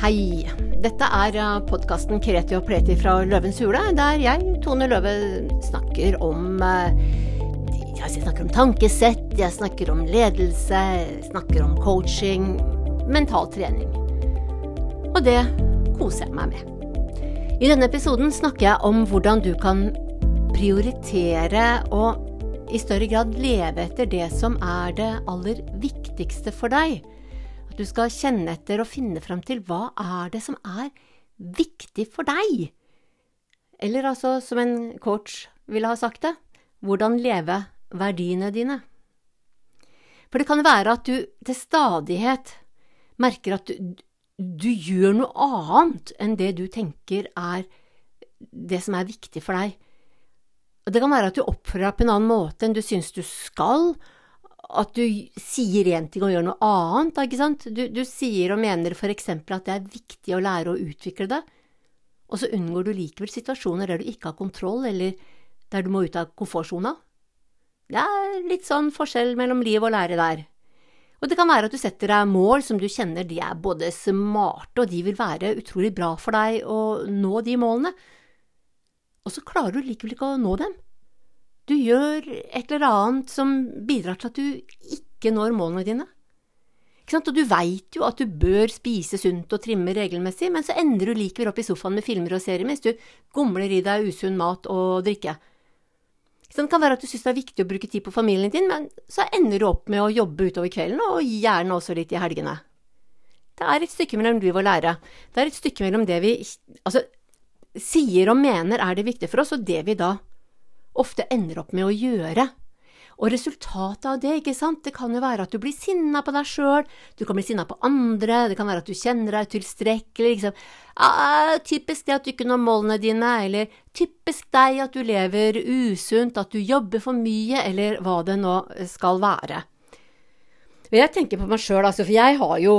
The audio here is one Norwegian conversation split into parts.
Hei. Dette er podkasten Kreti og Pleti fra Løvens hule, der jeg, Tone Løve, snakker om eh, Jeg snakker om tankesett, jeg snakker om ledelse, jeg snakker om coaching, mental trening. Og det koser jeg meg med. I denne episoden snakker jeg om hvordan du kan prioritere og i større grad leve etter det som er det aller viktigste for deg. Du skal kjenne etter og finne fram til hva er det som er viktig for deg. Eller altså, som en coach ville ha sagt det, hvordan leve verdiene dine. For det kan være at du til stadighet merker at du, du gjør noe annet enn det du tenker er det som er viktig for deg. Og Det kan være at du oppfører deg på en annen måte enn du syns du skal, at du sier én ting og gjør noe annet. ikke sant? Du, du sier og mener for eksempel at det er viktig å lære å utvikle det, og så unngår du likevel situasjoner der du ikke har kontroll, eller der du må ut av komfortsona. Det er litt sånn forskjell mellom liv og lære der. Og det kan være at du setter deg mål som du kjenner de er både smarte, og de vil være utrolig bra for deg å nå de målene, og så klarer du likevel ikke å nå dem. Du gjør et eller annet som bidrar til at du ikke når målene dine. Og du veit jo at du bør spise sunt og trimme regelmessig, men så ender du likevel opp i sofaen med filmer og serier mens du gomler i deg usunn mat og drikke. Det kan være at du syns det er viktig å bruke tid på familien din, men så ender du opp med å jobbe utover kvelden, og gjerne også litt i helgene. Det er et stykke mellom liv og lære. Det er et stykke mellom det vi altså, sier og mener er det viktige for oss, og det vi da ofte ender opp med å gjøre. Og resultatet av det, ikke sant, det kan jo være at du blir sinna på deg sjøl, du kan bli sinna på andre, det kan være at du kjenner deg utilstrekkelig, liksom. Ah, typisk det at du ikke når målene dine, eller typisk deg at du lever usunt, at du jobber for mye, eller hva det nå skal være. Jeg tenker på meg sjøl, altså, for jeg har jo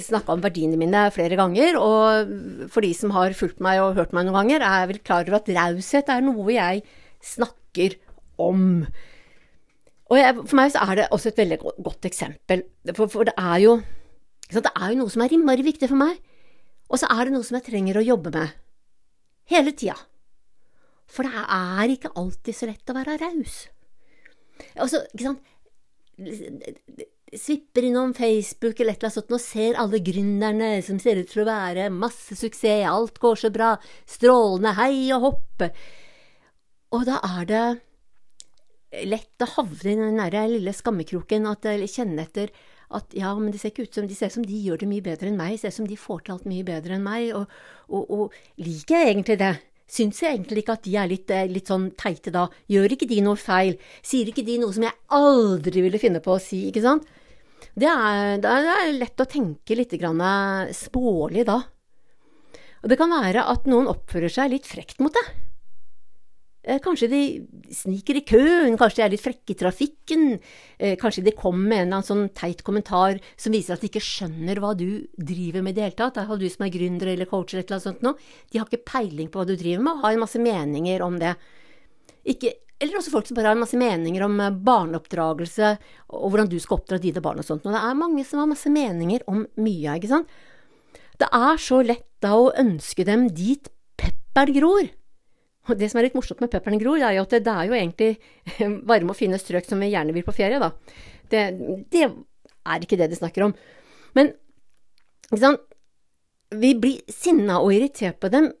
snakka om verdiene mine flere ganger. Og for de som har fulgt meg og hørt meg noen ganger, er jeg vel klar over at raushet er noe jeg snakker om. Og jeg, for meg så er det også et veldig godt eksempel, for, for det er jo det er jo noe som er innmari viktig for meg, og så er det noe som jeg trenger å jobbe med. Hele tida. For det er ikke alltid så lett å være raus. Altså, ikke sant Svipper innom Facebook eller et eller annet sånt og ser alle gründerne som ser ut til å være masse suksess, alt går så bra, strålende, hei og hoppe. Og da er det lett å havne i den der lille skammekroken, at kjenne etter at ja, men det ser ikke ut som de ser som de gjør det mye bedre enn meg, ser som de får til alt mye bedre enn meg, og, og, og liker jeg egentlig det? Syns jeg egentlig ikke at de er litt, eh, litt, sånn teite da? Gjør ikke de noe feil? Sier ikke de noe som jeg aldri ville finne på å si, ikke sant? Det er, det er lett å tenke litt grann spålig da. Og det kan være at noen oppfører seg litt frekt mot deg. Eh, kanskje de sniker i køen, kanskje de er litt frekke i trafikken, eh, kanskje de kommer med en eller annen sånn teit kommentar som viser at de ikke skjønner hva du driver med i det hele tatt. Du som er gründer eller coacher eller noe sånt nå. De har ikke peiling på hva du driver med, og har en masse meninger om det. Ikke, eller også folk som bare har en masse meninger om eh, barneoppdragelse og hvordan du skal oppdra dine barn og sånt. Og det er mange som har masse meninger om mye, ikke sant. Det er så lett da å ønske dem dit pepper gror. Og det som er litt morsomt med pepperen gror, er jo at det, det er jo egentlig varme og fine strøk som vi gjerne vil på ferie, da. Det, det er ikke det de snakker om. Men sånn, vi blir sinna og irritert på dem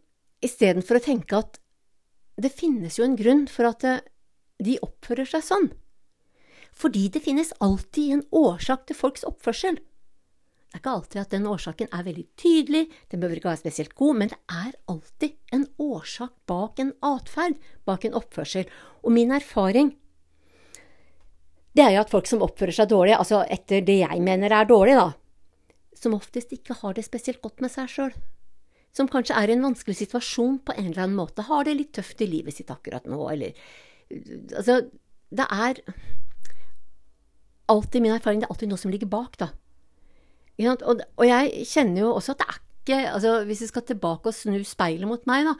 istedenfor å tenke at det finnes jo en grunn for at de oppfører seg sånn. Fordi det finnes alltid en årsak til folks oppførsel. Det er ikke alltid at den årsaken er veldig tydelig, den behøver ikke være spesielt god, men det er alltid en årsak bak en atferd, bak en oppførsel. Og min erfaring det er jo at folk som oppfører seg dårlig, altså etter det jeg mener er dårlig, da, som oftest ikke har det spesielt godt med seg sjøl, som kanskje er i en vanskelig situasjon på en eller annen måte, har det litt tøft i livet sitt akkurat nå, eller Altså, det er alltid min erfaring, det er alltid noe som ligger bak, da. Og, og, jeg kjenner jo også at det er ikke altså Hvis vi skal tilbake og snu speilet mot meg, da.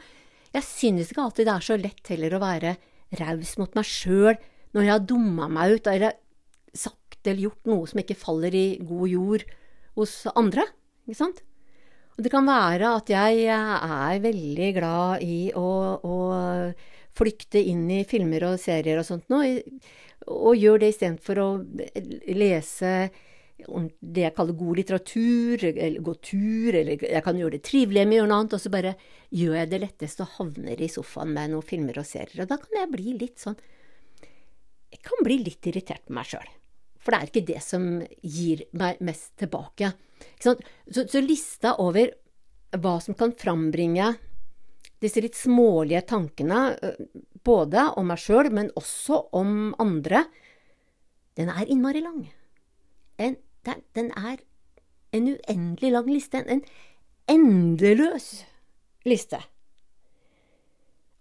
Jeg synes ikke alltid det er så lett heller å være raus mot meg sjøl når jeg har dumma meg ut eller sagt eller gjort noe som ikke faller i god jord hos andre. Ikke sant? Og det kan være at jeg er veldig glad i å, å flykte inn i filmer og serier og sånt noe, og gjør det istedenfor å lese det jeg kaller god litteratur, eller gå tur, eller jeg kan gjøre det trivelig med å gjøre noe annet, og så bare gjør jeg det letteste og havner i sofaen med noen filmer og serier. Og da kan jeg bli litt sånn Jeg kan bli litt irritert på meg sjøl. For det er ikke det som gir meg mest tilbake. Så, så, lista over hva som kan frambringe disse litt smålige tankene, både om meg sjøl, men også om andre, den er innmari lang. En, den, den, er en uendelig lang liste. En endeløs liste.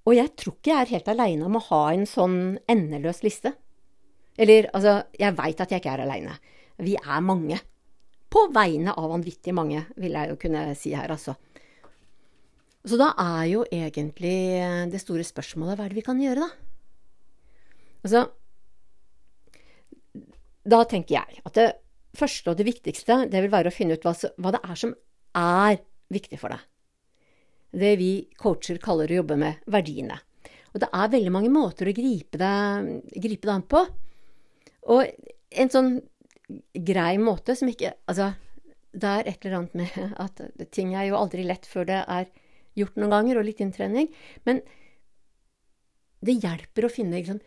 Og jeg tror ikke jeg er helt aleine om å ha en sånn endeløs liste. Eller, altså, jeg veit at jeg ikke er aleine. Vi er mange. På vegne av vanvittig mange, vil jeg jo kunne si her, altså. Så da er jo egentlig det store spørsmålet hva er det vi kan gjøre, da? Altså Da tenker jeg at det første og det viktigste, det vil være å finne ut hva, hva det er som er viktig for deg. Det vi coacher kaller å jobbe med verdiene. Og det er veldig mange måter å gripe det, gripe det an på. Og en sånn grei måte som ikke Altså, det er et eller annet med at ting er jo aldri lett før det er gjort noen ganger, og litt inntrening. Men det hjelper å finne liksom,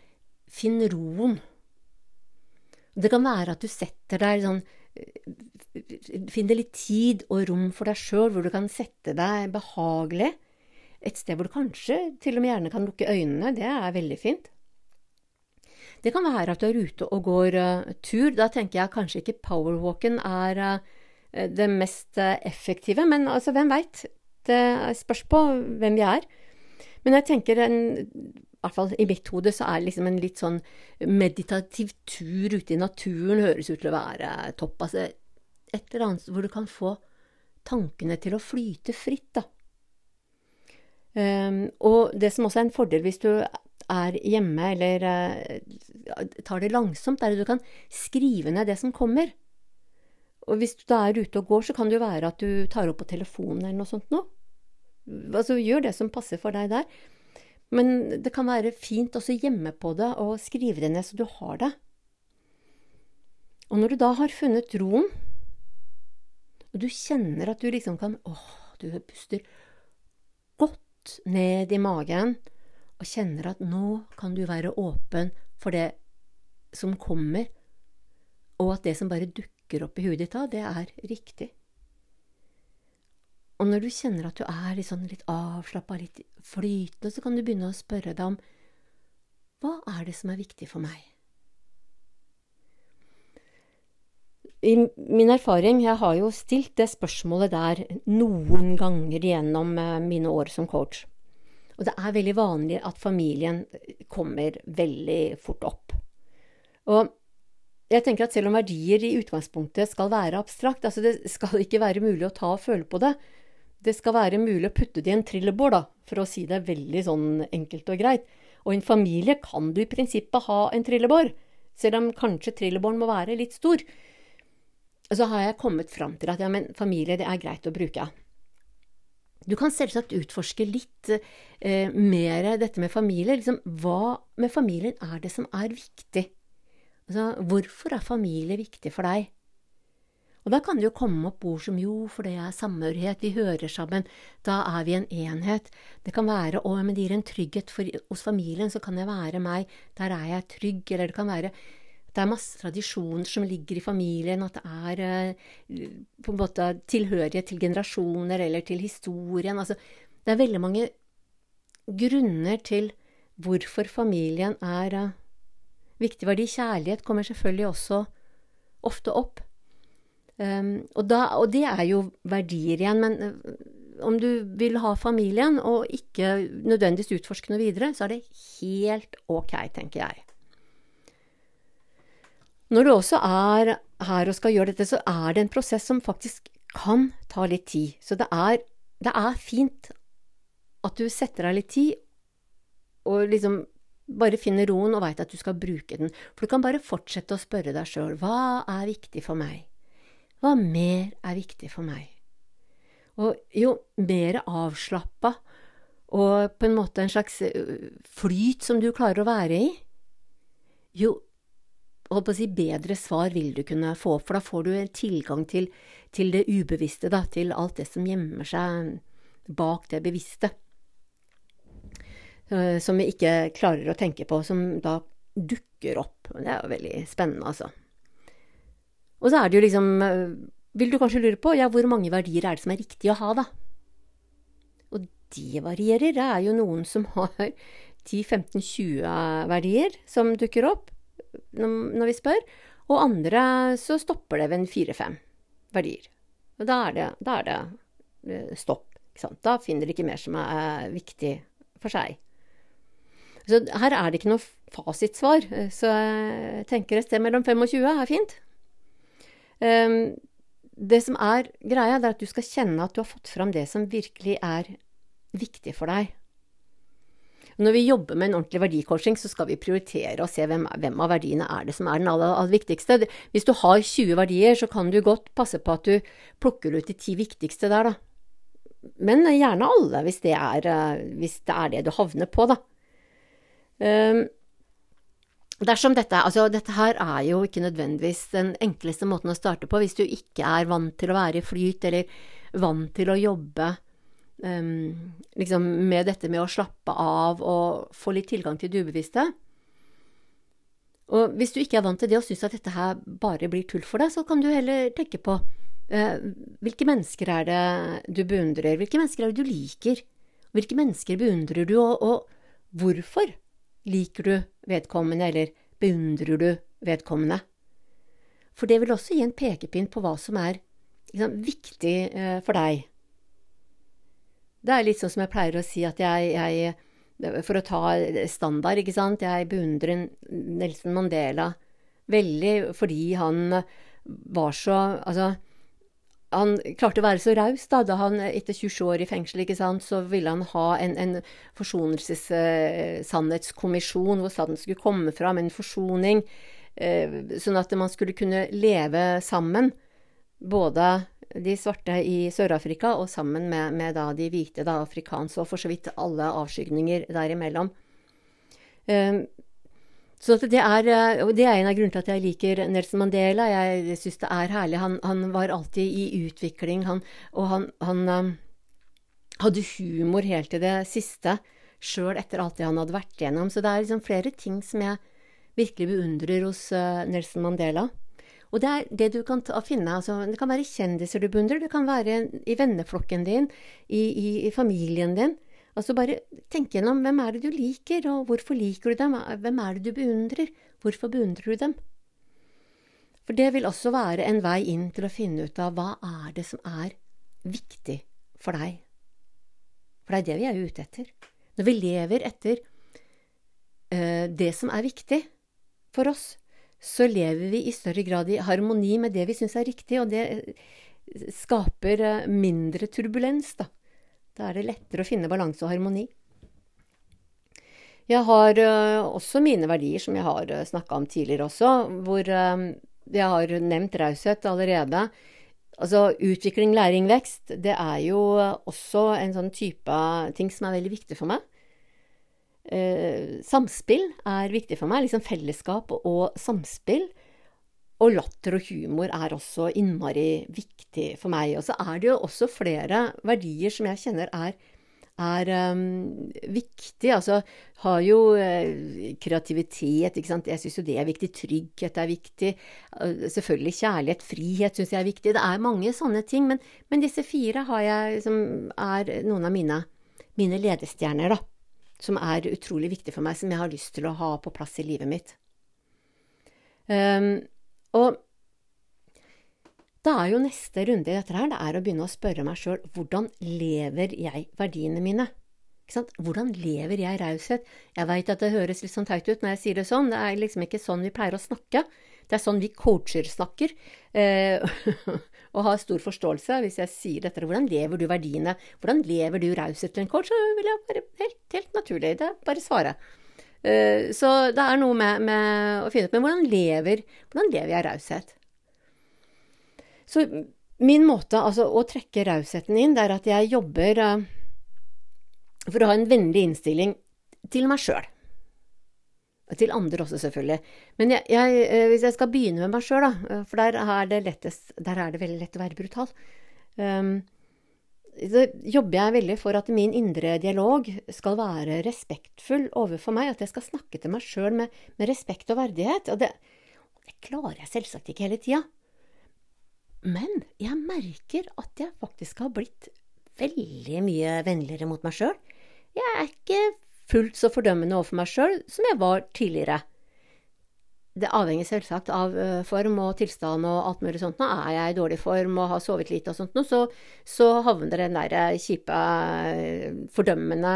Finn roen. Det kan være at du setter deg sånn Finn litt tid og rom for deg sjøl, hvor du kan sette deg behagelig. Et sted hvor du kanskje til og med gjerne kan lukke øynene. Det er veldig fint. Det kan være at du er ute og går uh, tur. Da tenker jeg kanskje ikke powerwalken er uh, det mest uh, effektive, men altså, hvem veit? Det spørs på hvem vi er. Men jeg tenker en, hvert fall i mitt hode så er det liksom en litt sånn meditativ tur ute i naturen høres ut til å være topp. Altså et eller annet hvor du kan få tankene til å flyte fritt, da. Um, og det som også er en fordel hvis du er hjemme eller uh, tar det langsomt, er at du kan skrive ned det som kommer. Og hvis du da er ute og går, så kan det jo være at du tar opp på telefonen eller noe sånt noe. Altså gjør det som passer for deg der. Men det kan være fint også hjemme på det og skrive det ned så du har det. Og når du da har funnet roen, og du kjenner at du liksom kan åh, du puster godt ned i magen og kjenner at nå kan du være åpen for det som kommer, og at det som bare dukker opp i huet ditt da, det er riktig. Og når du kjenner at du er litt, sånn litt avslappa, litt flytende, så kan du begynne å spørre deg om hva er det som er viktig for meg? I min erfaring, jeg har jo stilt det spørsmålet der noen ganger gjennom eh, mine år som coach. Og det er veldig vanlig at familien kommer veldig fort opp. Og jeg tenker at selv om verdier i utgangspunktet skal være abstrakt, altså det skal ikke være mulig å ta og føle på det, det skal være mulig å putte det i en trillebår, da, for å si det veldig sånn enkelt og greit. Og i en familie kan du i prinsippet ha en trillebår, selv om kanskje trillebåren må være litt stor. Så har jeg kommet fram til at ja, men familie, det er greit å bruke. Du kan selvsagt utforske litt eh, mer dette med familie. Liksom, hva med familien er det som er viktig? Altså, hvorfor er familie viktig for deg? Og da kan det jo komme opp ord som jo, for det er samhørighet, vi hører sammen, da er vi en enhet. Det kan være å, men det gir en trygghet for, hos familien, så kan jeg være meg, der er jeg trygg, eller det kan være det er masse tradisjoner som ligger i familien, at det er eh, på en måte tilhørighet til generasjoner eller til historien. Altså, det er veldig mange grunner til hvorfor familien er uh, viktig verdi. Kjærlighet kommer selvfølgelig også ofte opp. Um, og, da, og, det er jo verdier igjen, men uh, om du vil ha familien og ikke nødvendigvis utforske noe videre, så er det helt ok, tenker jeg. Når du også er her og skal gjøre dette, så er det en prosess som faktisk kan ta litt tid. Så det er, det er fint at du setter deg litt tid, og liksom bare finner roen og veit at du skal bruke den. For du kan bare fortsette å spørre deg sjøl hva er viktig for meg? Hva mer er viktig for meg? Og jo mer avslappa og på en måte en slags flyt som du klarer å være i, jo holdt på å si, bedre svar vil du kunne få, for da får du en tilgang til, til det ubevisste, da, til alt det som gjemmer seg bak det bevisste. Som vi ikke klarer å tenke på, som da dukker opp. Det er jo veldig spennende, altså. Og så er det jo liksom eh, Vil du kanskje lure på ja, hvor mange verdier er det som er riktig å ha, da? Og det varierer. Det er jo noen som har 10-15-20 verdier som dukker opp når vi spør, og andre så stopper det ved 4-5 verdier. Og da er det, da er det eh, stopp. Da finner de ikke mer som er viktig for seg. Så her er det ikke noe fasitsvar. Så jeg tenker et sted mellom 25 er fint. Um, det som er greia, det er at du skal kjenne at du har fått fram det som virkelig er viktig for deg. Når vi jobber med en ordentlig verdicoaching, så skal vi prioritere og se hvem, hvem, av verdiene er det som er den aller, aller, viktigste. Hvis du har 20 verdier, så kan du godt passe på at du plukker ut de ti viktigste der, da. Men gjerne alle, hvis det er, eh, hvis det, er det du havner på, da. Dersom dette, altså dette her er jo ikke nødvendigvis den enkleste måten å starte på hvis du ikke er vant til å være i flyt, eller vant til å jobbe um, liksom med dette med å slappe av og få litt tilgang til det ubevisste. Og hvis du ikke er vant til det og syns at dette her bare blir tull for deg, så kan du heller tenke på uh, hvilke mennesker er det du beundrer, hvilke mennesker er det du liker, hvilke mennesker beundrer du, og, og hvorfor? Liker du vedkommende, eller beundrer du vedkommende? For det vil også gi en pekepinn på hva som er liksom, viktig eh, for deg. Det er litt sånn som jeg pleier å si at jeg, jeg For å ta standard, ikke sant. Jeg beundrer Nelson Mandela veldig fordi han var så Altså, han klarte å være så raus da, da han etter 27 år i fengsel ikke sant, så ville han ha en, en forsonelsessannhetskommisjon hvor sannheten skulle komme fram, en forsoning, eh, sånn at man skulle kunne leve sammen, både de svarte i Sør-Afrika og sammen med, med de hvite, da, afrikanske, og for så vidt alle avskygninger derimellom. Eh, så det er, eh, det er, en av grunnene til at jeg liker Nelson Mandela. Jeg syns det er herlig. Han, han, var alltid i utvikling, han, og han, han um, hadde humor helt til det siste, sjøl etter alt det han hadde vært igjennom. Så det er liksom flere ting som jeg virkelig beundrer hos uh, Nelson Mandela. Og det er det du kan ta, finne. Altså, det kan være kjendiser du beundrer, det kan være i venneflokken din, i, i, i familien din. Altså bare tenk gjennom hvem er det du liker, og hvorfor liker du dem, hvem er det du beundrer, hvorfor beundrer du dem? For det vil også være en vei inn til å finne ut av hva er det som er viktig for deg. For det er det vi er ute etter. Når vi lever etter uh, det som er viktig for oss, så lever vi i større grad i harmoni med det vi syns er riktig, og det skaper uh, mindre turbulens, da. Da er det lettere å finne balanse og harmoni. Jeg har uh, også mine verdier, som jeg har uh, eh, snakka om tidligere også, hvor uh, jeg har nevnt raushet allerede. Altså utvikling, læring, vekst, det er jo også en sånn type ting som er veldig viktig for meg. samspill er viktig for meg, liksom fellesskap og samspill. Og latter og humor er også innmari viktig for meg. Og så er det jo også flere verdier som jeg kjenner er, er um, viktig. Altså har jo uh, kreativitet, ikke sant. Jeg syns jo det er viktig. Trygghet er viktig. Uh, selvfølgelig kjærlighet. Frihet syns jeg er viktig. Det er mange sånne ting. Men, men disse fire har jeg, som er noen av mine, mine ledestjerner, da. Som er utrolig viktige for meg, som jeg har lyst til å ha på plass i livet mitt. Um, og da er jo neste runde i dette her, det er å begynne å spørre meg sjøl hvordan lever jeg verdiene mine? Hvordan lever jeg raushet? Jeg veit at det høres litt sånn teit ut når jeg sier det sånn, det er liksom ikke sånn vi pleier å snakke. Det er sånn vi coacher snakker, eh, og har stor forståelse hvis jeg sier dette. Hvordan lever du verdiene? Hvordan lever du raushet til en coach? Så vil jeg bare helt, helt naturlig, det bare svare. Eh, så det er noe med, med å finne ut Men hvordan lever, hvordan lever jeg raushet? Så min måte altså, å trekke rausheten inn, det er at jeg jobber uh, for å ha en vennlig innstilling til meg sjøl. Til andre også, selvfølgelig. Men jeg, jeg, uh, hvis jeg skal begynne med meg sjøl, da, for der er, det lettest, der er det veldig lett å være brutal, um, så jobber jeg veldig for at min indre dialog skal være respektfull overfor meg. At jeg skal snakke til meg sjøl med, med, respekt og verdighet. Og det, det klarer jeg selvsagt ikke hele tida. Men jeg merker at jeg faktisk har blitt veldig mye vennligere mot meg sjøl. Jeg er ikke fullt så fordømmende overfor meg sjøl som jeg var tidligere. Det avhenger selvsagt av form og tilstand og alt mulig sånt. Nå er jeg i dårlig form og har sovet lite og sånt, nå, så, så havner den der kjipe, fordømmende,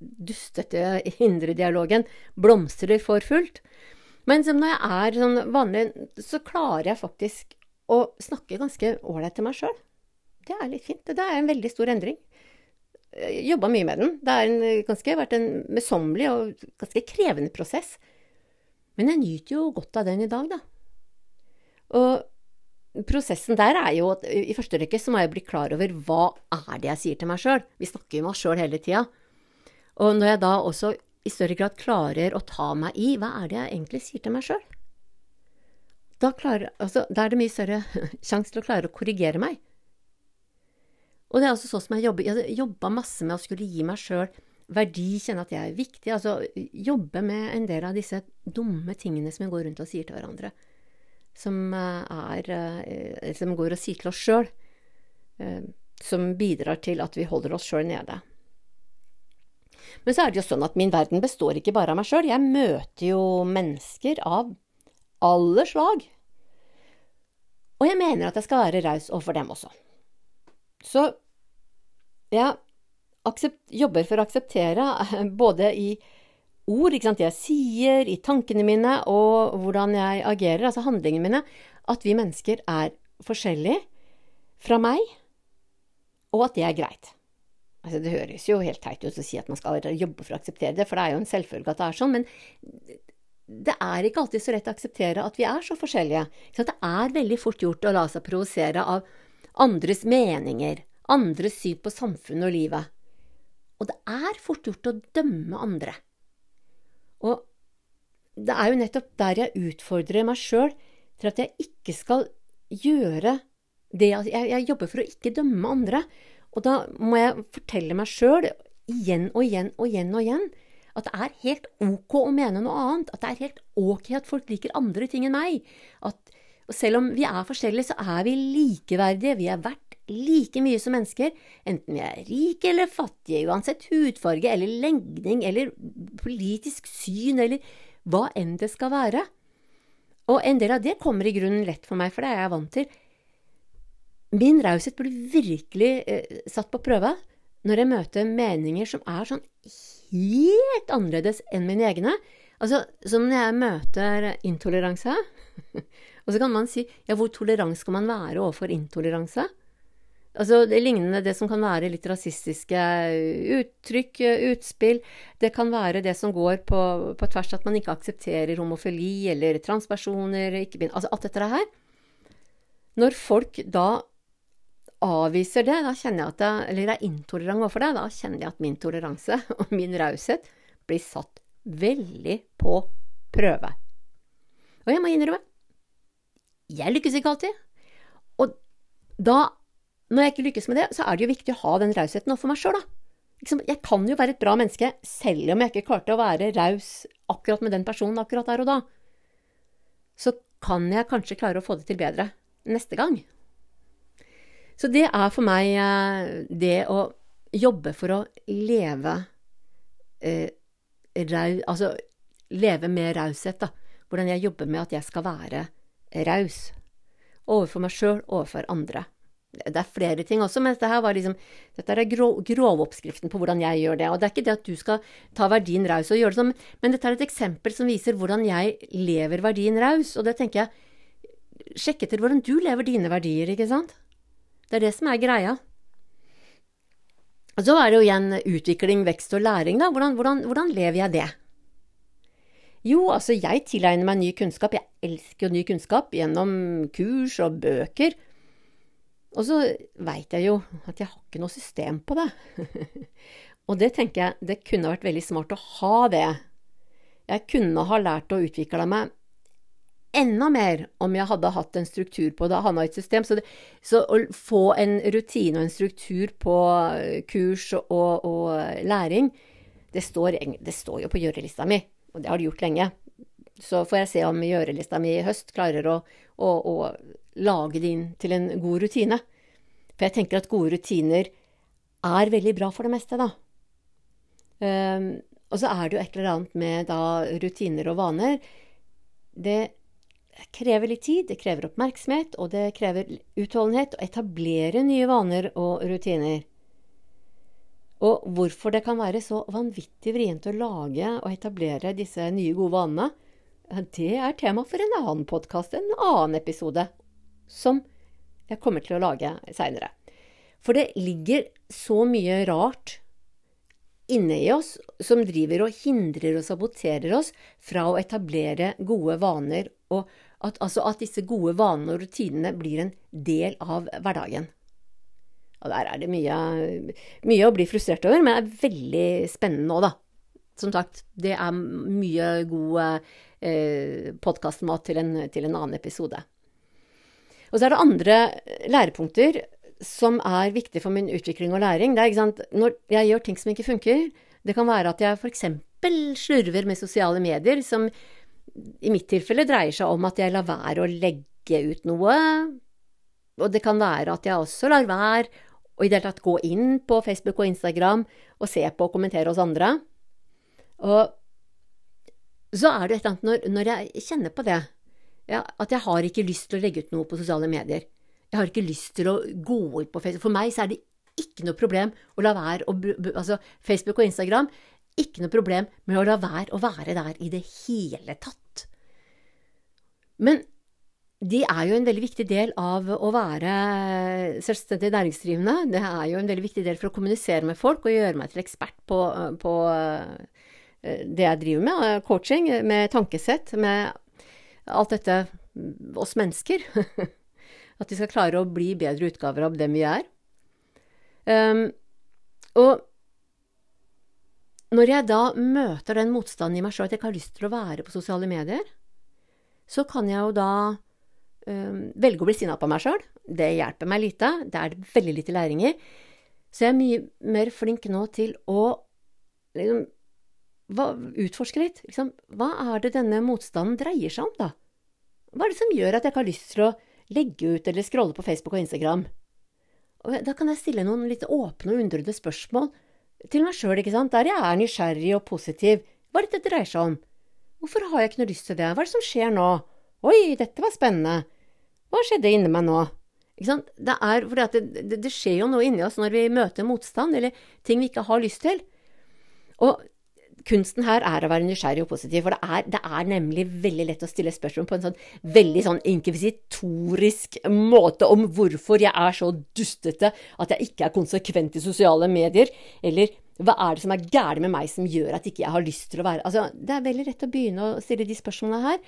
dustete indre dialogen blomstrer for fullt. Men når jeg er sånn vanlig, så klarer jeg faktisk å snakke ganske ålreit til meg sjøl. Det er litt fint. Det er en veldig stor endring. Jobba mye med den. Det har vært en møysommelig og ganske krevende prosess. Men jeg nyter jo godt av den i dag, da. Og prosessen der er jo at i første rekke så må jeg bli klar over hva er det jeg sier til meg sjøl. Vi snakker jo med oss sjøl hele tida. Og når jeg da også i større grad klarer å ta meg i hva er det jeg egentlig sier til meg sjøl, da, altså, da, er det mye større sjanse til å klare å korrigere meg. Og det er også sånn som jeg jobber. Jeg jobba masse med å skulle gi meg sjøl verdi, kjenne at jeg er viktig. Altså jobbe med en del av disse dumme tingene som vi går rundt og sier til hverandre. Som eh, er eh, Som går og sier til oss sjøl. Eh, som bidrar til at vi holder oss sjøl nede. Men så er det jo sånn at min verden består ikke bare av meg sjøl. Jeg møter jo mennesker av alle slag. Og jeg mener at jeg skal være raus overfor dem også. Så jeg jobber for å akseptere, både i ord, jeg sier, i tankene mine og hvordan jeg agerer, altså handlingene mine, at vi mennesker er forskjellige fra meg, og at det er greit. Altså, det høres jo helt teit ut å si at man skal jobbe for å akseptere det, for det er jo en selvfølge at det er sånn, men det er ikke alltid så lett å akseptere at vi er så forskjellige. Så det er veldig fort gjort å la seg provosere av andres meninger, andres syn på samfunnet og livet. Og det er fort gjort å dømme andre. Og det er jo nettopp der jeg utfordrer meg sjøl til at jeg ikke skal gjøre det jeg, jeg jobber for å ikke dømme andre. Og da må jeg fortelle meg sjøl igjen og igjen og igjen og igjen at det er helt ok å mene noe annet. At det er helt ok at folk liker andre ting enn meg. At, selv om vi er forskjellige, så er vi likeverdige. Vi er verdt like mye som mennesker, enten vi er rike eller fattige, uansett hudfarge eller legning eller politisk syn eller hva enn det skal være. Og en del av det kommer i grunnen lett for meg, for det er jeg vant til. Min raushet blir virkelig eh, satt på prøve når jeg møter meninger som er sånn helt annerledes enn mine egne. Altså, som når jeg møter intoleranse, og så kan man si ja, hvor tolerant skal man være overfor intoleranse? Altså, det lignende det som kan være litt rasistiske uttrykk, utspill. Det kan være det som går på, på tvers at man ikke aksepterer homofili eller transpersoner, altså alt dette her. Når folk da avviser det, da kjenner jeg at jeg, eller er intolerant overfor det, da kjenner jeg at min toleranse og min raushet blir satt veldig på prøve. Og jeg må innrømme, jeg lykkes ikke alltid. Og da, når jeg ikke lykkes med det, så er det jo viktig å ha den rausheten overfor meg sjøl, da. Jeg kan jo være et bra menneske selv om jeg ikke klarte å være raus akkurat med den personen akkurat der og da. Så kan jeg kanskje klare å få det til bedre neste gang. Så det er for meg eh, det å jobbe for å leve eh, rau, Altså leve med raushet, da. Hvordan jeg jobber med at jeg skal være raus. Overfor meg sjøl, overfor andre. Det er flere ting også, men dette her var liksom, dette er grov, grovoppskriften på hvordan jeg gjør det. Og det er ikke det at du skal ta verdien raus og gjøre det sånn, men dette er et eksempel som viser hvordan jeg lever verdien raus. Og det tenker jeg Sjekk etter hvordan du lever dine verdier, ikke sant? Det er det som er greia. Og så er det jo igjen utvikling, vekst og læring, da. Hvordan, hvordan, hvordan lever jeg det? Jo, altså, jeg tilegner meg ny kunnskap. Jeg elsker jo ny kunnskap gjennom kurs og bøker. Og så veit jeg jo at jeg har ikke noe system på det. og det tenker jeg, det kunne vært veldig smart å ha det. Jeg kunne ha lært å utvikle meg enda mer om jeg hadde hatt en struktur på det, hadde et system. Så, det, så, å få en rutine og en struktur på kurs og, og læring, det står, det står, jo på gjørelista mi, og det har det gjort lenge. Så får jeg se om gjørelista mi i høst klarer å, å, å lage det inn til en god rutine. For jeg tenker at gode rutiner er veldig bra for det meste, da. Um, og så er det jo et eller annet med da rutiner og vaner. Det krever litt tid, det krever oppmerksomhet, og det krever utholdenhet å etablere nye vaner og rutiner. Og hvorfor det kan være så vanvittig vrient å lage og etablere disse nye, gode vanene, det er tema for en annen podkast, en annen episode, som jeg kommer til å lage seinere. For det ligger så mye rart inne i oss som driver og hindrer og saboterer oss fra å etablere gode vaner, og at, altså at disse gode vanene og rutinene blir en del av hverdagen. Og der er det mye, mye å bli frustrert over, men det er veldig spennende nå, da. Som sagt, det er mye god eh, podkastmat til, til, en annen episode. Og så er det andre lærepunkter som er viktige for min utvikling og læring. Det er, ikke sant, Når jeg gjør ting som ikke funker, det kan være at jeg f.eks. slurver med sosiale medier, som i mitt tilfelle dreier seg om at jeg lar være å legge ut noe. Og det kan være at jeg også lar være å i det hele tatt gå inn på Facebook og Instagram og se på og kommentere hos andre. Og så er det et eller annet når, når jeg kjenner på det, ja, at jeg har ikke lyst til å legge ut noe på sosiale medier. Jeg har ikke lyst til å gå ut på Facebook. For meg så er det ikke noe problem å la være å Altså, Facebook og Instagram ikke noe problem med å la være å være der i det hele tatt. Men de er jo en veldig viktig del av å være selvstendig næringsdrivende. Det er jo en veldig viktig del for å kommunisere med folk og gjøre meg til ekspert på, på eh, det jeg driver med, eh, coaching, med tankesett, med alt dette oss mennesker. At vi skal klare å bli bedre utgaver av dem vi er. Um, og når jeg da møter den motstanden i meg sjøl at jeg ikke har lyst til å være på sosiale medier, så kan jeg jo da um, velge å bli sinna på meg sjøl. Det hjelper meg lite. Det er veldig lite læring i. Så jeg er mye mer flink nå til å liksom, hva, utforske litt. Liksom, hva er det denne motstanden dreier seg om, da? Hva er det som gjør at jeg ikke har lyst til å legge ut eller scrolle på Facebook og Instagram? Og da kan jeg stille noen litt åpne og undrende spørsmål til meg sjøl, ikke sant, der jeg er nysgjerrig og positiv. Hva er det dette dreier seg om? Hvorfor har jeg ikke noe lyst til det? Hva er det som skjer nå? Oi, dette var spennende. Hva skjedde inni meg nå? Ikke sant? Det er fordi det, det, det skjer jo noe inni oss når vi møter motstand, eller ting vi ikke har lyst til. Og kunsten her er å være nysgjerrig og positiv, for det er, det er, nemlig veldig lett å stille spørsmål på en sånn veldig sånn inkvisitorisk måte om hvorfor jeg er så dustete at jeg ikke er konsekvent i sosiale medier, eller hva er det som er gærent med meg som gjør at ikke jeg har lyst til å være Altså, det er veldig lett å begynne å stille de spørsmålene her.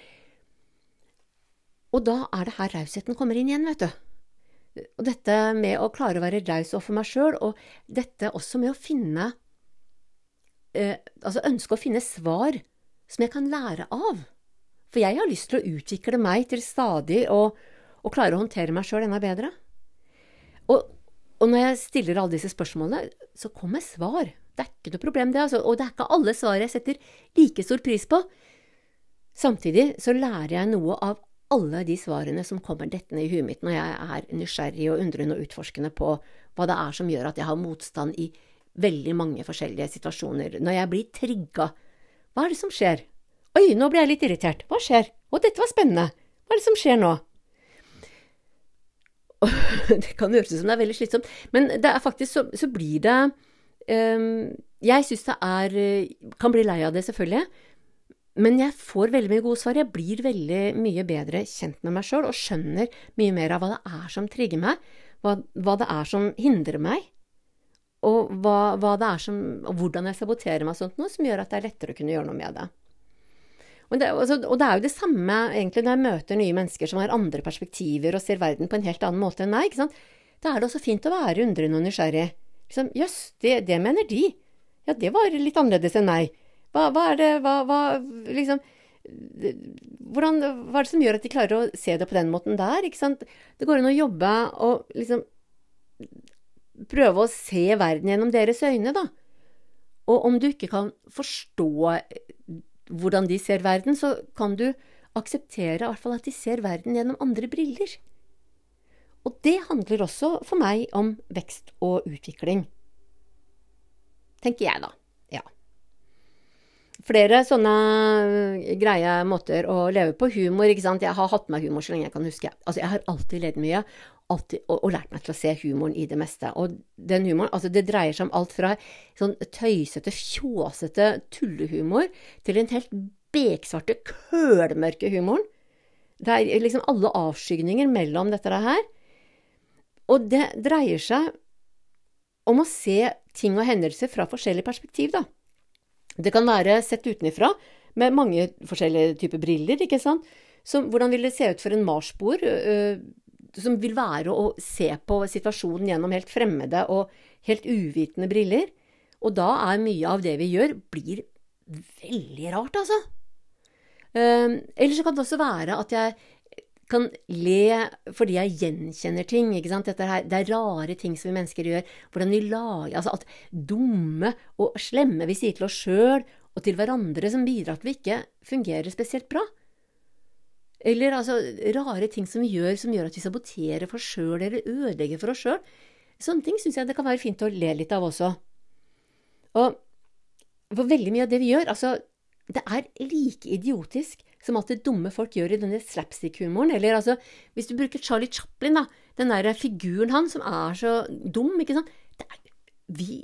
Og da er det her rausheten kommer inn igjen, vet du. Og dette med å klare å være raus overfor meg sjøl, og dette også med å finne eh, altså ønske å finne svar som jeg kan lære av. For jeg har lyst til å utvikle meg til stadig å, klare å håndtere meg sjøl enda bedre. Og, og, når jeg stiller alle disse spørsmålene, så kommer svar. Det er ikke noe problem, det. Altså. Og det er ikke alle svar jeg setter like stor pris på. Samtidig så lærer jeg noe av alle de svarene som kommer dettende i huet mitt når jeg er nysgjerrig og undrende og utforskende på hva det er som gjør at jeg har motstand i veldig mange forskjellige situasjoner. Når jeg blir trigga, hva er det som skjer? Oi, nå ble jeg litt irritert. Hva skjer? Å, dette var spennende. Hva er det som skjer nå? det kan høres ut som det er veldig slitsomt, men det er faktisk så, så blir det um, Jeg syns det er Kan bli lei av det, selvfølgelig. Men jeg får veldig mye gode svar. Jeg blir veldig mye bedre kjent med meg sjøl og skjønner mye mer av hva det er som trigger meg, hva, hva det er som hindrer meg og hva, hva, det er som, og hvordan jeg saboterer meg sånt noe, som gjør at det er lettere å kunne gjøre noe med det. Og det, altså, og det, er jo det samme egentlig når jeg møter nye mennesker som har andre perspektiver og ser verden på en helt annen måte enn meg. ikke sant? da er det også fint å være undrende og nysgjerrig. Liksom, Jøss, det, det, mener de. Ja, det var litt annerledes enn meg. Hva, hva er det hva, hva, liksom, hvordan, hva er det som gjør at de klarer å se det på den måten der? Ikke sant? Det går an å jobbe og liksom prøve å se verden gjennom deres øyne, da. Og om du ikke kan forstå hvordan de ser verden, så kan du akseptere i hvert fall at de ser verden gjennom andre briller. Og det handler også for meg om vekst og utvikling. Tenker jeg, da. Ja. Flere sånne greie måter å leve på. Humor, ikke sant. Jeg har hatt med humor så lenge jeg kan huske. Altså, jeg har alltid ledd mye. Alltid, og, og, lært meg til å se humoren i det meste. Og den humoren, altså det dreier seg om alt fra sånn tøysete, fjåsete tullehumor til en helt beksvarte, kølmørke humoren. Det er liksom alle avskygninger mellom dette her. Og det dreier seg om å se ting og hendelser fra forskjellig perspektiv, da. Det kan være sett utenfra, med mange forskjellige typer briller, ikke sant. Så hvordan vil det se ut for en marsboer, som vil være å se på situasjonen gjennom helt fremmede og helt uvitende briller? Og da er mye av det vi gjør, blir veldig rart, altså. Uh, eller så kan det også være at jeg kan le fordi jeg gjenkjenner ting. ikke sant? Her, det er rare ting som vi mennesker gjør. Hvordan vi lager Altså at dumme og slemme vi sier til oss sjøl og til hverandre, som bidrar til at vi ikke fungerer spesielt bra. Eller altså rare ting som vi gjør som gjør at vi saboterer for oss sjøl eller ødelegger for oss sjøl. Sånne ting syns jeg det kan være fint å le litt av også. Og for veldig mye av det vi gjør, altså det er like idiotisk som alt det dumme folk gjør i denne slapstick-humoren. Eller altså, hvis du bruker Charlie Chaplin, da, den der figuren han som er så dum, ikke sant. Er, vi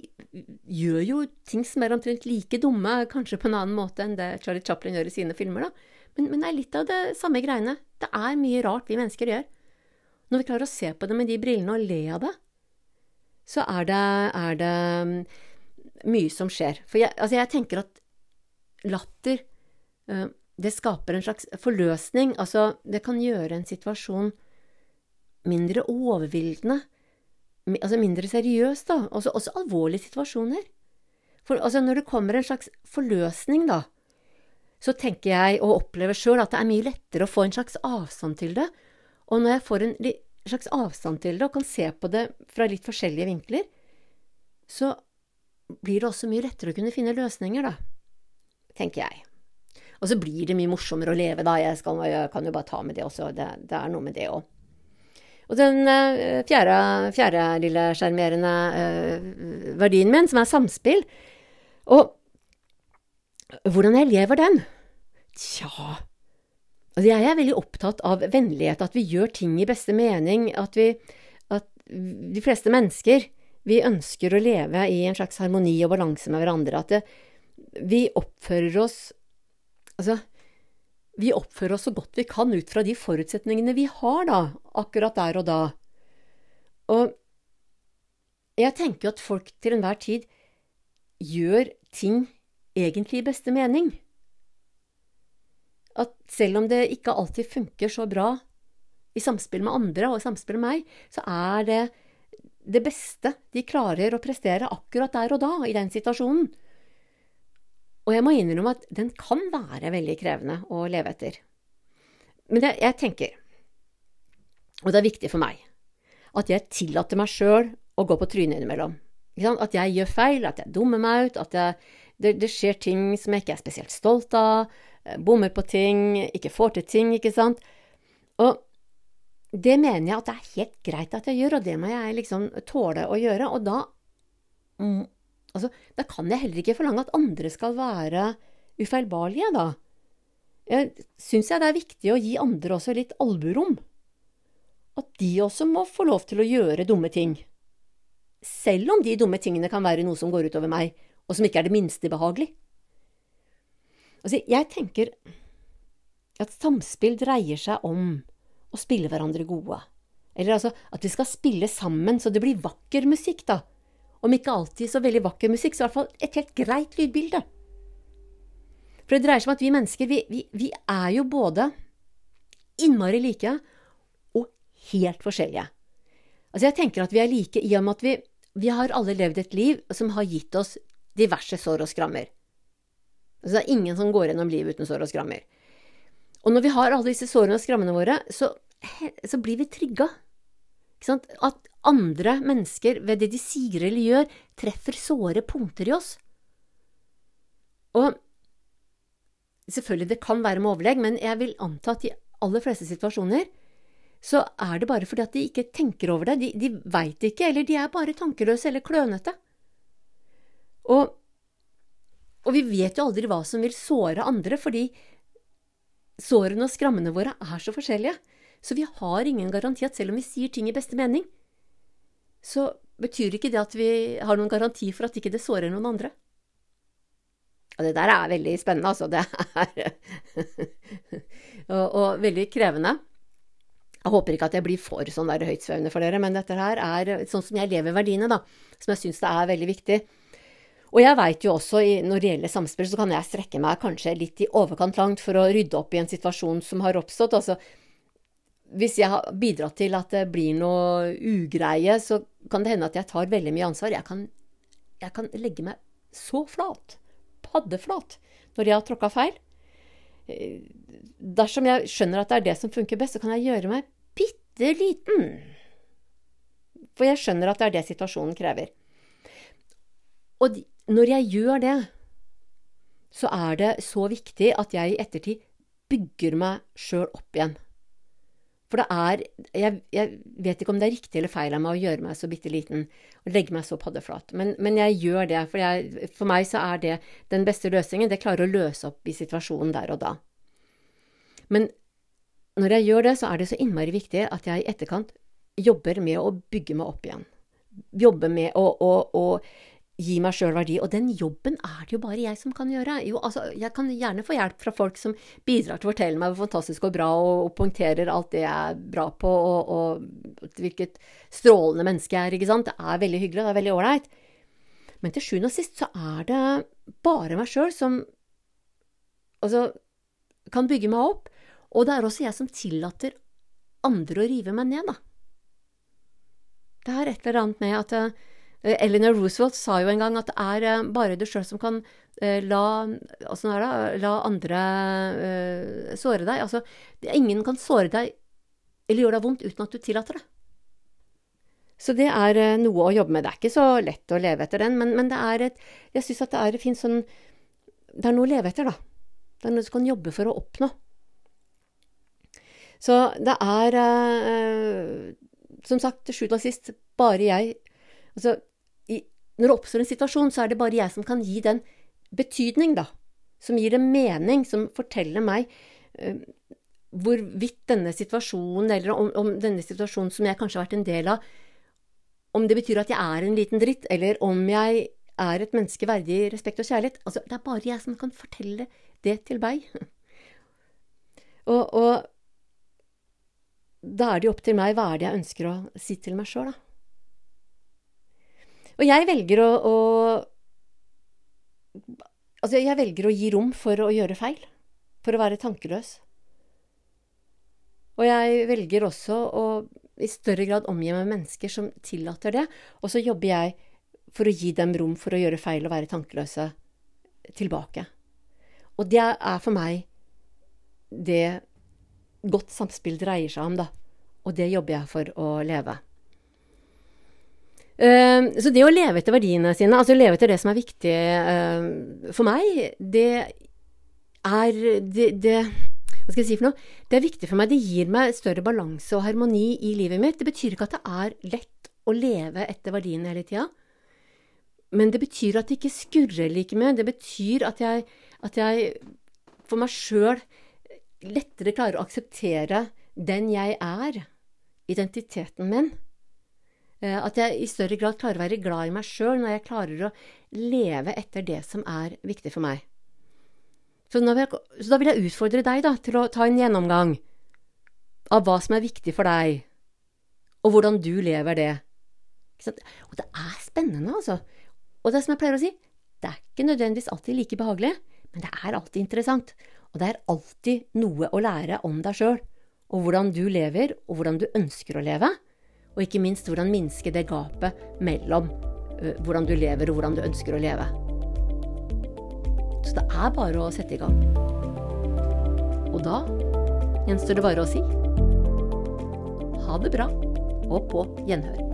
gjør jo ting som er omtrent like dumme, kanskje på en annen måte enn det Charlie Chaplin gjør i sine filmer, da. Men, men det er litt av det samme greiene. Det er mye rart vi mennesker gjør. Når vi klarer å se på det med de brillene og le av det, så er det, er det mm, mye som skjer. For jeg, altså jeg tenker at latter uh, det skaper en slags forløsning. Altså, det kan gjøre en situasjon mindre overveldende. Altså mindre seriøs, da. Også, også alvorlige situasjoner. For altså, når det kommer en slags forløsning, da, så tenker jeg og opplever sjøl at det er mye lettere å få en slags avstand til det. Og når jeg får en slags avstand til det og kan se på det fra litt forskjellige vinkler, så blir det også mye lettere å kunne finne løsninger, da. Tenker jeg. Og så blir det mye morsommere å leve, da. Jeg, skal, jeg kan jo bare ta med det også. Det, det er noe med det òg. Og den uh, fjerde, fjerde, lille sjarmerende uh, verdien min, som er samspill Og hvordan jeg lever den? Tja Altså, jeg er veldig opptatt av vennlighet, at vi gjør ting i beste mening, at vi At de fleste mennesker, vi ønsker å leve i en slags harmoni og balanse med hverandre. At det, vi oppfører oss Altså, vi oppfører oss så godt vi kan ut fra de forutsetningene vi har, da, akkurat der og da. Og jeg tenker at folk til enhver tid gjør ting egentlig i beste mening. At selv om det ikke alltid funker så bra i samspill med andre og i samspill med meg, så er det det beste de klarer å prestere akkurat der og da, i den situasjonen. Og jeg må innrømme at den kan være veldig krevende å leve etter. Men jeg, jeg tenker, og det er viktig for meg, at jeg tillater meg sjøl å gå på trynet innimellom. At jeg gjør feil, at jeg dummer meg ut, at jeg, det, det, skjer ting som jeg ikke er spesielt stolt av, eh, bommer på ting, ikke får til ting, ikke sant. Og det mener jeg at det er helt greit at jeg gjør, og det må jeg liksom tåle å gjøre. Og da Altså, da kan jeg heller ikke forlange at andre skal være ufeilbarlige, da. Jeg syns jeg det er viktig å gi andre også litt alburom. At de også må få lov til å gjøre dumme ting. Selv om de dumme tingene kan være noe som går utover meg, og som ikke er det minste behagelig. Altså, jeg tenker at samspill dreier seg om å spille hverandre gode. Eller altså at vi skal spille sammen så det blir vakker musikk, da om ikke alltid så veldig vakker musikk, så i hvert fall et helt greit lydbilde. For det dreier seg om at vi mennesker, vi, vi, vi er jo både innmari like og helt forskjellige. Altså, jeg tenker at vi er like i og med at vi, vi har alle levd et liv som har gitt oss diverse sår og skrammer. Så det er ingen som går gjennom livet uten sår og skrammer. Og når vi har alle disse sårene og skrammene våre, så, så blir vi trygga. At andre mennesker, ved det de sier eller gjør, treffer såre punkter i oss. Og selvfølgelig, det kan være med overlegg, men jeg vil anta at i aller fleste situasjoner så er det bare fordi at de ikke tenker over det. De, de veit ikke, eller de er bare tankeløse eller klønete. Og, og vi vet jo aldri hva som vil såre andre, fordi sårene og skrammene våre er så forskjellige. Så vi har ingen garanti at selv om vi sier ting i beste mening, så betyr ikke det at vi har noen garanti for at ikke det sårer noen andre. Og det der er veldig spennende, altså. Det er og, og, veldig krevende. Jeg håper ikke at jeg blir for sånn der høytsvevende for dere, men dette her er sånn som jeg lever verdiene, da. Som jeg syns det er veldig viktig. Og jeg veit jo også, når det gjelder samspill, så kan jeg strekke meg kanskje litt i overkant langt for å rydde opp i en situasjon som har oppstått. Altså, hvis jeg har bidratt til at det blir noe ugreie, så kan det hende at jeg tar veldig mye ansvar. Jeg kan, jeg kan legge meg så flat, paddeflat, når jeg har tråkka feil. Dersom jeg skjønner at det er det som funker best, så kan jeg gjøre meg bitte liten. For jeg skjønner at det er det situasjonen krever. Og når jeg gjør det, så er det så viktig at jeg i ettertid bygger meg sjøl opp igjen. For det er jeg, jeg, vet ikke om det er riktig eller feil av meg å gjøre meg så bitte liten og legge meg så paddeflat, men, men jeg gjør det. For, jeg, for, meg så er det den beste løsningen. Det klarer å løse opp i situasjonen der og da. Men når jeg gjør det, så er det så innmari viktig at jeg i etterkant jobber med å bygge meg opp igjen. Jobber med å, å, å gi meg sjøl verdi. Og den jobben er det jo bare jeg som kan gjøre. Jo, altså, jeg kan gjerne få hjelp fra folk som bidrar til å fortelle meg hvor fantastisk og bra, og, og poengterer alt det jeg er bra på, og, og, hvilket strålende menneske jeg er. ikke sant? Det er veldig hyggelig, det er veldig ålreit. Men til sjuende og sist så er det bare meg sjøl som altså, kan bygge meg opp. Og det er også jeg som tillater andre å rive meg ned, da. Det er et eller annet med at Eh, Eleanor Roosevelt sa jo en gang at det er eh, bare du sjøl som kan eh, la, altså la andre uh, såre deg. Altså, ingen kan såre deg eller gjøre deg vondt uten at du tillater det. Så det er noe å jobbe med. Det er ikke så lett å leve etter den, men, men det er et Jeg syns at det er fint sånn Det er noe å leve etter, da. Det er noe du kan jobbe for å oppnå. Så det er uh, Som sagt, til sjuende og sist bare jeg Altså, når det oppstår en situasjon, så er det bare jeg som kan gi den betydning, da. Som gir det mening, som forteller meg uh, hvorvidt denne situasjonen, eller om, om, denne situasjonen som jeg kanskje har vært en del av, om det betyr at jeg er en liten dritt, eller om jeg er et menneske verdig respekt og kjærlighet. Altså, det er bare jeg som kan fortelle det til meg. og, og da er det jo opp til meg hva er det jeg ønsker å si til meg sjøl, da. Og jeg velger å, å Altså, jeg velger å gi rom for å gjøre feil. For å være tankeløs. Og jeg velger også å i større grad omgi meg med mennesker som tillater det. Og så jobber jeg for å gi dem rom for å gjøre feil og være tankeløse tilbake. Og det er for meg det godt samspill dreier seg om, da. Og det jobber jeg for å leve. Uh, så det å leve etter verdiene sine, altså leve etter det som er viktig uh, for meg, det er det, det, Hva skal jeg si for noe? Det er viktig for meg. Det gir meg større balanse og harmoni i livet mitt. Det betyr ikke at det er lett å leve etter verdiene hele tida. Men det betyr at det ikke skurrer like mye. Det betyr at jeg, at jeg for meg sjøl lettere klarer å akseptere den jeg er, identiteten min at jeg i større grad klarer å være glad i meg sjøl når jeg klarer å leve etter det som er viktig for meg. Så, jeg, så, da vil jeg utfordre deg da, til å ta en gjennomgang av hva som er viktig for deg, og hvordan du lever det. Og det er spennende, altså. Og det er som jeg pleier å si, det er ikke nødvendigvis alltid like behagelig, men det er alltid interessant. Og det er alltid noe å lære om deg sjøl, og hvordan du lever, og hvordan du ønsker å leve. Og ikke minst hvordan minske det gapet mellom uh, hvordan du lever og hvordan du ønsker å leve. Så det er bare å sette i gang. Og da gjenstår det bare å si ha det bra, og på gjenhør.